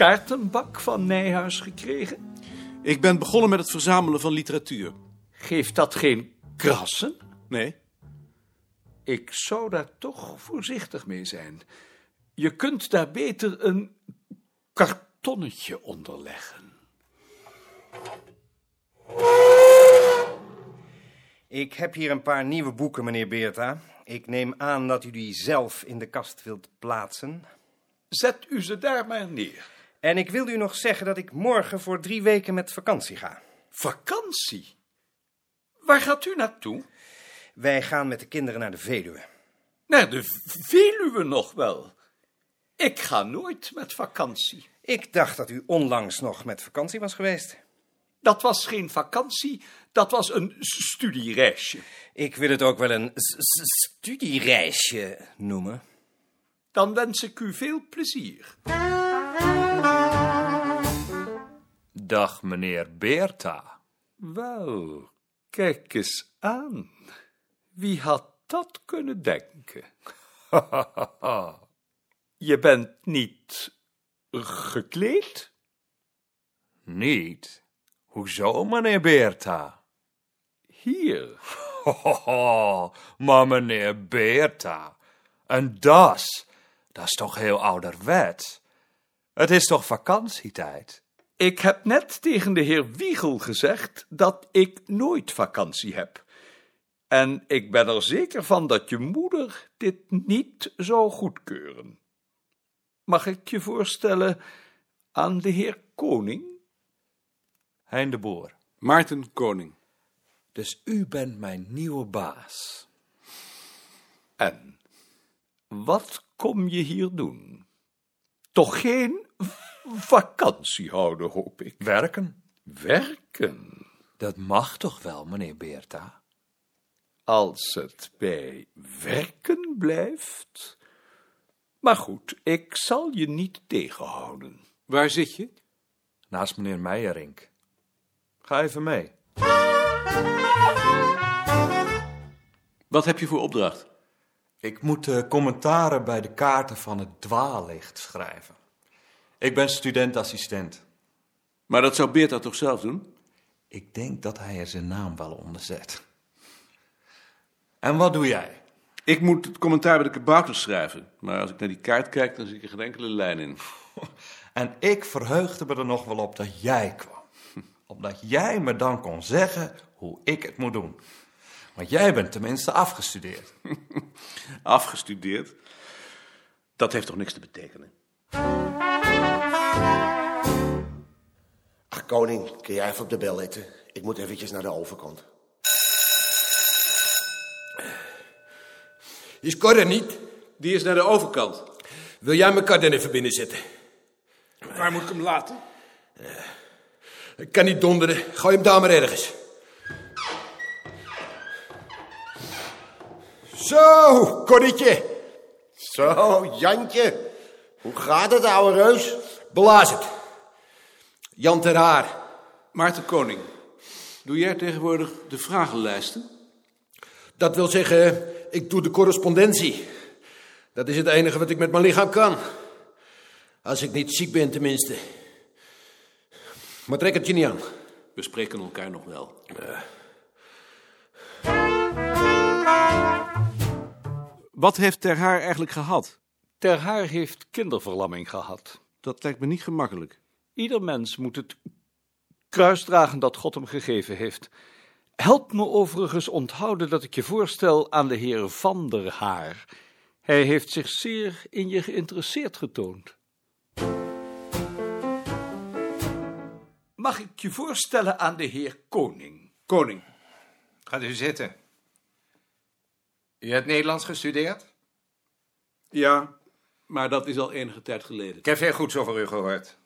Kaartenbak van Nijhuis gekregen. Ik ben begonnen met het verzamelen van literatuur. Geeft dat geen krassen? Nee? Ik zou daar toch voorzichtig mee zijn. Je kunt daar beter een kartonnetje onder leggen. Ik heb hier een paar nieuwe boeken, meneer Beerta. Ik neem aan dat u die zelf in de kast wilt plaatsen. Zet u ze daar maar neer. En ik wil u nog zeggen dat ik morgen voor drie weken met vakantie ga. Vakantie? Waar gaat u naartoe? Wij gaan met de kinderen naar de Veluwe. Naar de Veluwe nog wel. Ik ga nooit met vakantie. Ik dacht dat u onlangs nog met vakantie was geweest. Dat was geen vakantie, dat was een studiereisje. Ik wil het ook wel een studiereisje noemen. Dan wens ik u veel plezier. Dag, meneer Beerta. Wel, kijk eens aan. Wie had dat kunnen denken? Je bent niet gekleed? Niet? Hoezo, meneer Beerta? Hier. Maar meneer Beerta, een das, dat is toch heel ouderwets? Het is toch vakantietijd? Ik heb net tegen de heer Wiegel gezegd dat ik nooit vakantie heb. En ik ben er zeker van dat je moeder dit niet zou goedkeuren. Mag ik je voorstellen aan de heer Koning? Hein de Boer. Maarten Koning. Dus u bent mijn nieuwe baas. En wat kom je hier doen? Toch geen vakantie houden, hoop ik. Werken? Werken, Dat mag toch wel, meneer Beerta? als het bij werken blijft. Maar goed, ik zal je niet tegenhouden. Waar zit je? Naast meneer Meijerink. Ga even mee. Wat heb je voor opdracht? Ik moet de commentaren bij de kaarten van het dwaallicht schrijven. Ik ben studentassistent. Maar dat zou Beerta toch zelf doen? Ik denk dat hij er zijn naam wel onder zet. En wat doe jij? Ik moet het commentaar bij de kabouters schrijven. Maar als ik naar die kaart kijk, dan zie ik er geen enkele lijn in. En ik verheugde me er nog wel op dat jij kwam. Omdat jij me dan kon zeggen hoe ik het moet doen. Want jij bent tenminste afgestudeerd. Afgestudeerd. Dat heeft toch niks te betekenen? Ach, koning, kun jij even op de bel letten? Ik moet eventjes naar de overkant. Is Cor er niet? Die is naar de overkant. Wil jij mijn kar dan even binnenzetten? Waar moet ik hem laten? Ik kan niet donderen. Gooi hem daar maar ergens. Zo, Corrietje. Zo, Jantje. Hoe gaat het, ouwe reus? Blaas het. Jan ter Haar. Maarten Koning. Doe jij tegenwoordig de vragenlijsten? Dat wil zeggen, ik doe de correspondentie. Dat is het enige wat ik met mijn lichaam kan. Als ik niet ziek ben, tenminste. Maar trek het je niet aan. We spreken elkaar nog wel. Wat heeft Ter Haar eigenlijk gehad? Ter Haar heeft kinderverlamming gehad. Dat lijkt me niet gemakkelijk. Ieder mens moet het kruis dragen dat God hem gegeven heeft. Help me overigens onthouden dat ik je voorstel aan de heer Van der Haar. Hij heeft zich zeer in je geïnteresseerd getoond. Mag ik je voorstellen aan de heer Koning? Koning. Gaat u zitten. U hebt Nederlands gestudeerd? Ja, maar dat is al enige tijd geleden. Ik heb veel goeds over u gehoord.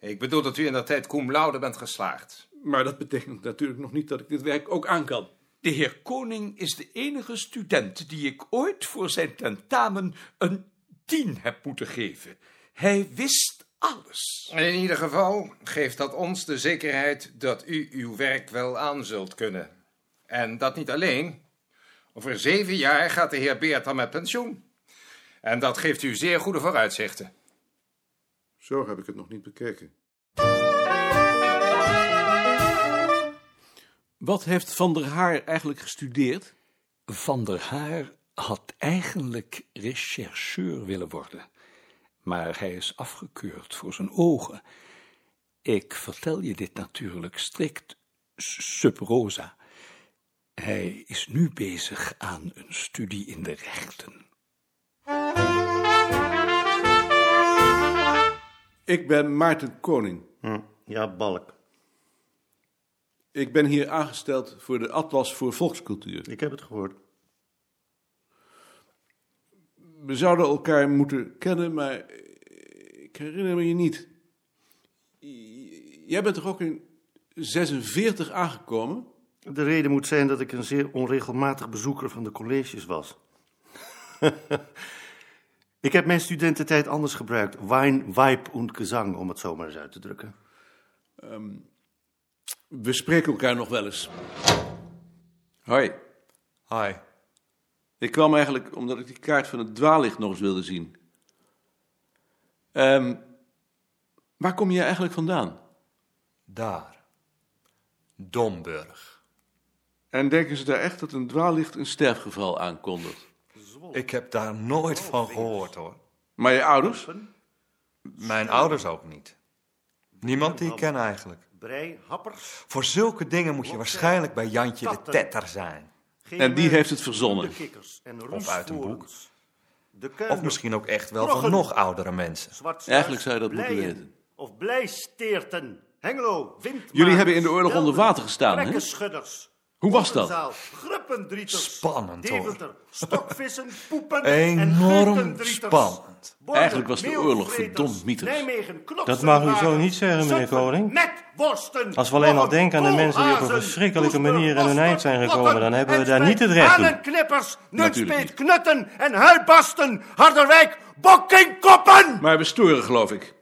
Ik bedoel dat u in dat tijd cum laude bent geslaagd. Maar dat betekent natuurlijk nog niet dat ik dit werk ook aan kan. De heer Koning is de enige student die ik ooit voor zijn tentamen een tien heb moeten geven. Hij wist alles. In ieder geval geeft dat ons de zekerheid dat u uw werk wel aan zult kunnen. En dat niet alleen. Over zeven jaar gaat de heer Beerta met pensioen. En dat geeft u zeer goede vooruitzichten. Zo heb ik het nog niet bekeken. Wat heeft Van der Haar eigenlijk gestudeerd? Van der Haar had eigenlijk rechercheur willen worden, maar hij is afgekeurd voor zijn ogen. Ik vertel je dit natuurlijk strikt sub rosa. Hij is nu bezig aan een studie in de rechten. Ik ben Maarten Koning. Hm, ja, Balk. Ik ben hier aangesteld voor de Atlas voor Volkscultuur. Ik heb het gehoord. We zouden elkaar moeten kennen, maar ik herinner me je niet. Jij bent toch ook in 46 aangekomen? De reden moet zijn dat ik een zeer onregelmatig bezoeker van de colleges was. ik heb mijn studententijd anders gebruikt. Wein, Weib und Gezang, om het zo maar eens uit te drukken. We spreken elkaar nog wel eens. Hoi. Hi. Ik kwam eigenlijk omdat ik die kaart van het dwaallicht nog eens wilde zien. Ehm, waar kom je eigenlijk vandaan? Daar. Domburg. En denken ze daar echt dat een dwaallicht een sterfgeval aankondigt? Ik heb daar nooit van gehoord hoor. Maar je ouders? Mijn ouders ook niet. Niemand die ik ken eigenlijk. Brei, happers. Voor zulke dingen moet je waarschijnlijk bij Jantje de Tetter zijn. En die heeft het verzonnen. Of uit een boek. Of misschien ook echt wel van nog oudere mensen. Eigenlijk zou je dat moeten weten. Of blijsteerten. Hengelo. Jullie hebben in de oorlog onder water gestaan, hè? Hoe was dat? Spannend, hoor. Stokvissen, poepen Enorm en spannend. Borden, Eigenlijk was de oorlog verdomd mieters. Nijmegen, Dat mag u zo niet zeggen, meneer Koning. Als we alleen al denken aan de mensen die op een verschrikkelijke manier aan hun eind zijn gekomen, dan hebben we daar niet het recht Natuurlijk Nunspeet, Knutten en Huibasten, Harderwijk, Bokkingkoppen! Maar we storen, geloof ik.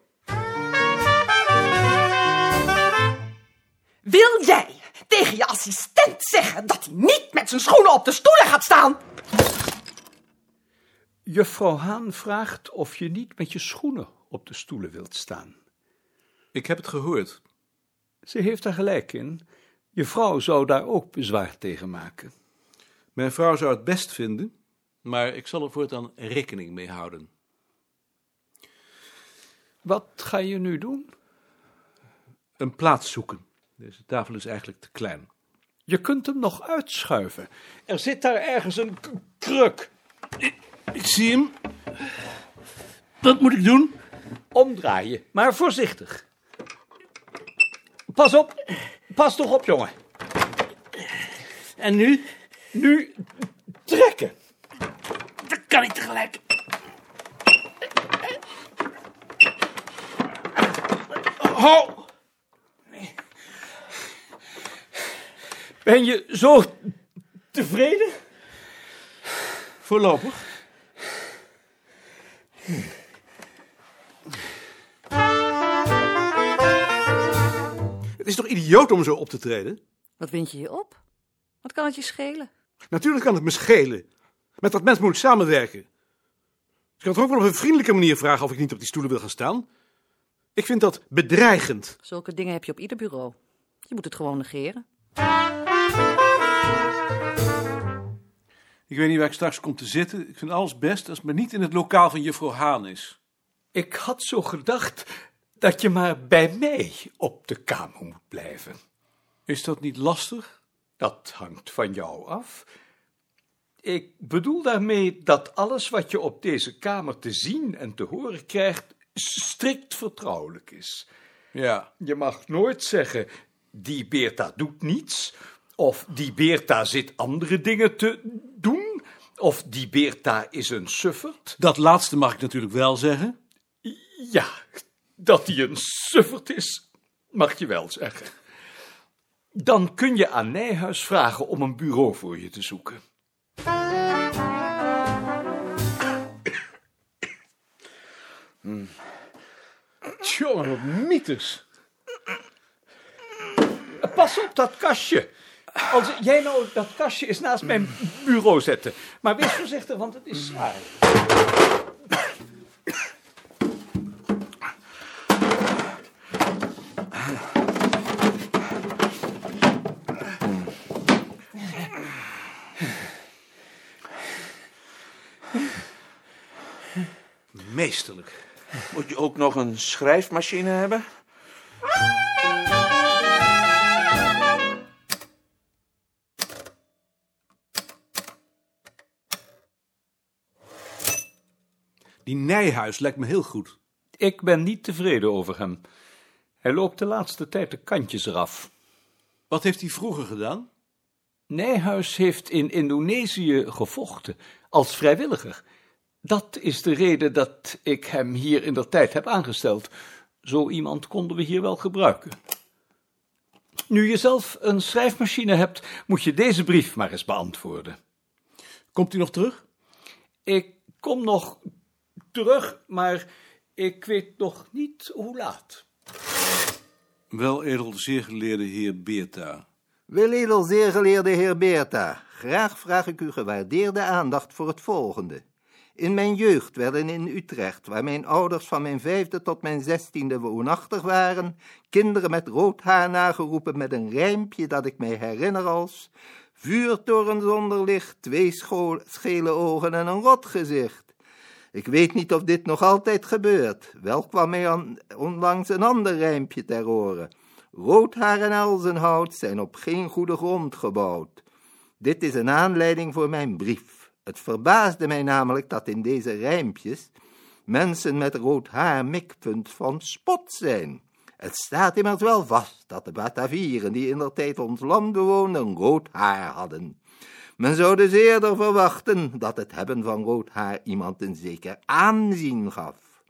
Wil jij tegen je assistent zeggen dat hij niet met zijn schoenen op de stoelen gaat staan? Juffrouw Haan vraagt of je niet met je schoenen op de stoelen wilt staan. Ik heb het gehoord. Ze heeft er gelijk in. Je vrouw zou daar ook bezwaar tegen maken. Mijn vrouw zou het best vinden, maar ik zal er voortaan rekening mee houden. Wat ga je nu doen? Een plaats zoeken. Deze tafel is eigenlijk te klein. Je kunt hem nog uitschuiven. Er zit daar ergens een kruk. Ik zie hem. Wat moet ik doen? Omdraaien, maar voorzichtig. Pas op. Pas toch op, jongen. En nu? Nu trekken. Dat kan niet tegelijk. Ho! Ben je zo tevreden? Voorlopig. Het is toch idioot om zo op te treden? Wat wind je je op? Wat kan het je schelen? Natuurlijk kan het me schelen. Met dat mens moet ik samenwerken. Ik kan toch ook wel op een vriendelijke manier vragen of ik niet op die stoelen wil gaan staan? Ik vind dat bedreigend. Zulke dingen heb je op ieder bureau. Je moet het gewoon negeren. Ik weet niet waar ik straks kom te zitten. Ik vind alles best als het maar niet in het lokaal van juffrouw Haan is. Ik had zo gedacht dat je maar bij mij op de kamer moet blijven. Is dat niet lastig? Dat hangt van jou af. Ik bedoel daarmee dat alles wat je op deze kamer te zien en te horen krijgt, strikt vertrouwelijk is. Ja. Je mag nooit zeggen, die Beerta doet niets, of die Beerta zit andere dingen te doen, of die Beerta is een suffert. Dat laatste mag ik natuurlijk wel zeggen. Ja, dat hij een suffert is, mag je wel zeggen. Dan kun je aan Nijhuis vragen om een bureau voor je te zoeken. Tjonge, wat mieters. Pas op dat kastje. Als jij nou dat kastje eens naast mijn bureau zetten, Maar wees voorzichtig, want het is zwaar. Meesterlijk. Moet je ook nog een schrijfmachine hebben? Nijhuis lijkt me heel goed. Ik ben niet tevreden over hem. Hij loopt de laatste tijd de kantjes eraf. Wat heeft hij vroeger gedaan? Nijhuis heeft in Indonesië gevochten, als vrijwilliger. Dat is de reden dat ik hem hier in der tijd heb aangesteld. Zo iemand konden we hier wel gebruiken. Nu je zelf een schrijfmachine hebt, moet je deze brief maar eens beantwoorden. Komt u nog terug? Ik kom nog terug, maar ik weet nog niet hoe laat. Wel edel zeer geleerde heer Beerta. Weledel zeer geleerde heer Beerta, graag vraag ik u gewaardeerde aandacht voor het volgende. In mijn jeugd werden in Utrecht, waar mijn ouders van mijn vijfde tot mijn zestiende woonachtig waren, kinderen met rood haar nageroepen met een rijmpje dat ik mij herinner als vuurtoren zonder licht, twee scho- schele ogen en een rot gezicht. Ik weet niet of dit nog altijd gebeurt. Wel kwam mij onlangs een ander rijmpje ter oren. Roodhaar en elzenhout zijn op geen goede grond gebouwd. Dit is een aanleiding voor mijn brief. Het verbaasde mij namelijk dat in deze rijmpjes mensen met rood haar mikpunt van spot zijn. Het staat immers wel vast dat de Batavieren die in der tijd ons land bewoonden rood haar hadden. Men zou dus eerder verwachten dat het hebben van rood haar iemand een zeker aanzien gaf.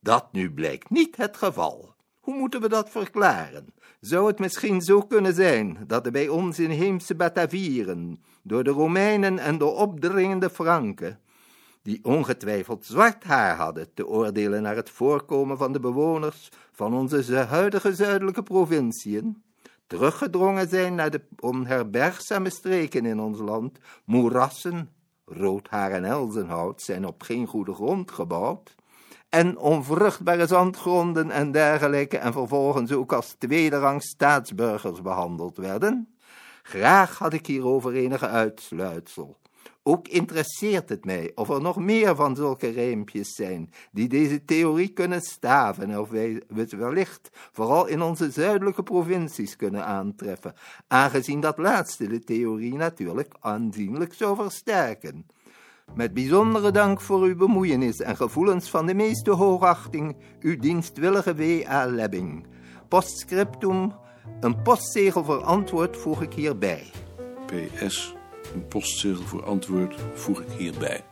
Dat nu blijkt niet het geval. Hoe moeten we dat verklaren? Zou het misschien zo kunnen zijn dat de bij ons inheemse Batavieren, door de Romeinen en de opdringende Franken, die ongetwijfeld zwart haar hadden, te oordelen naar het voorkomen van de bewoners van onze huidige zuidelijke provinciën, teruggedrongen zijn naar de onherbergzame streken in ons land, moerassen, roodhaar en elzenhout zijn op geen goede grond gebouwd, en onvruchtbare zandgronden en dergelijke en vervolgens ook als tweederangs staatsburgers behandeld werden? Graag had ik hierover enige uitsluitsel. Ook interesseert het mij of er nog meer van zulke rijmpjes zijn die deze theorie kunnen staven en of wij het wellicht vooral in onze zuidelijke provincies kunnen aantreffen, aangezien dat laatste de theorie natuurlijk aanzienlijk zou versterken. Met bijzondere dank voor uw bemoeienis en gevoelens van de meeste hoogachting, uw dienstwillige W.A. Lebbing. Postscriptum, een postzegel voor antwoord voeg ik hierbij. PS, een postzegel voor antwoord voeg ik hierbij.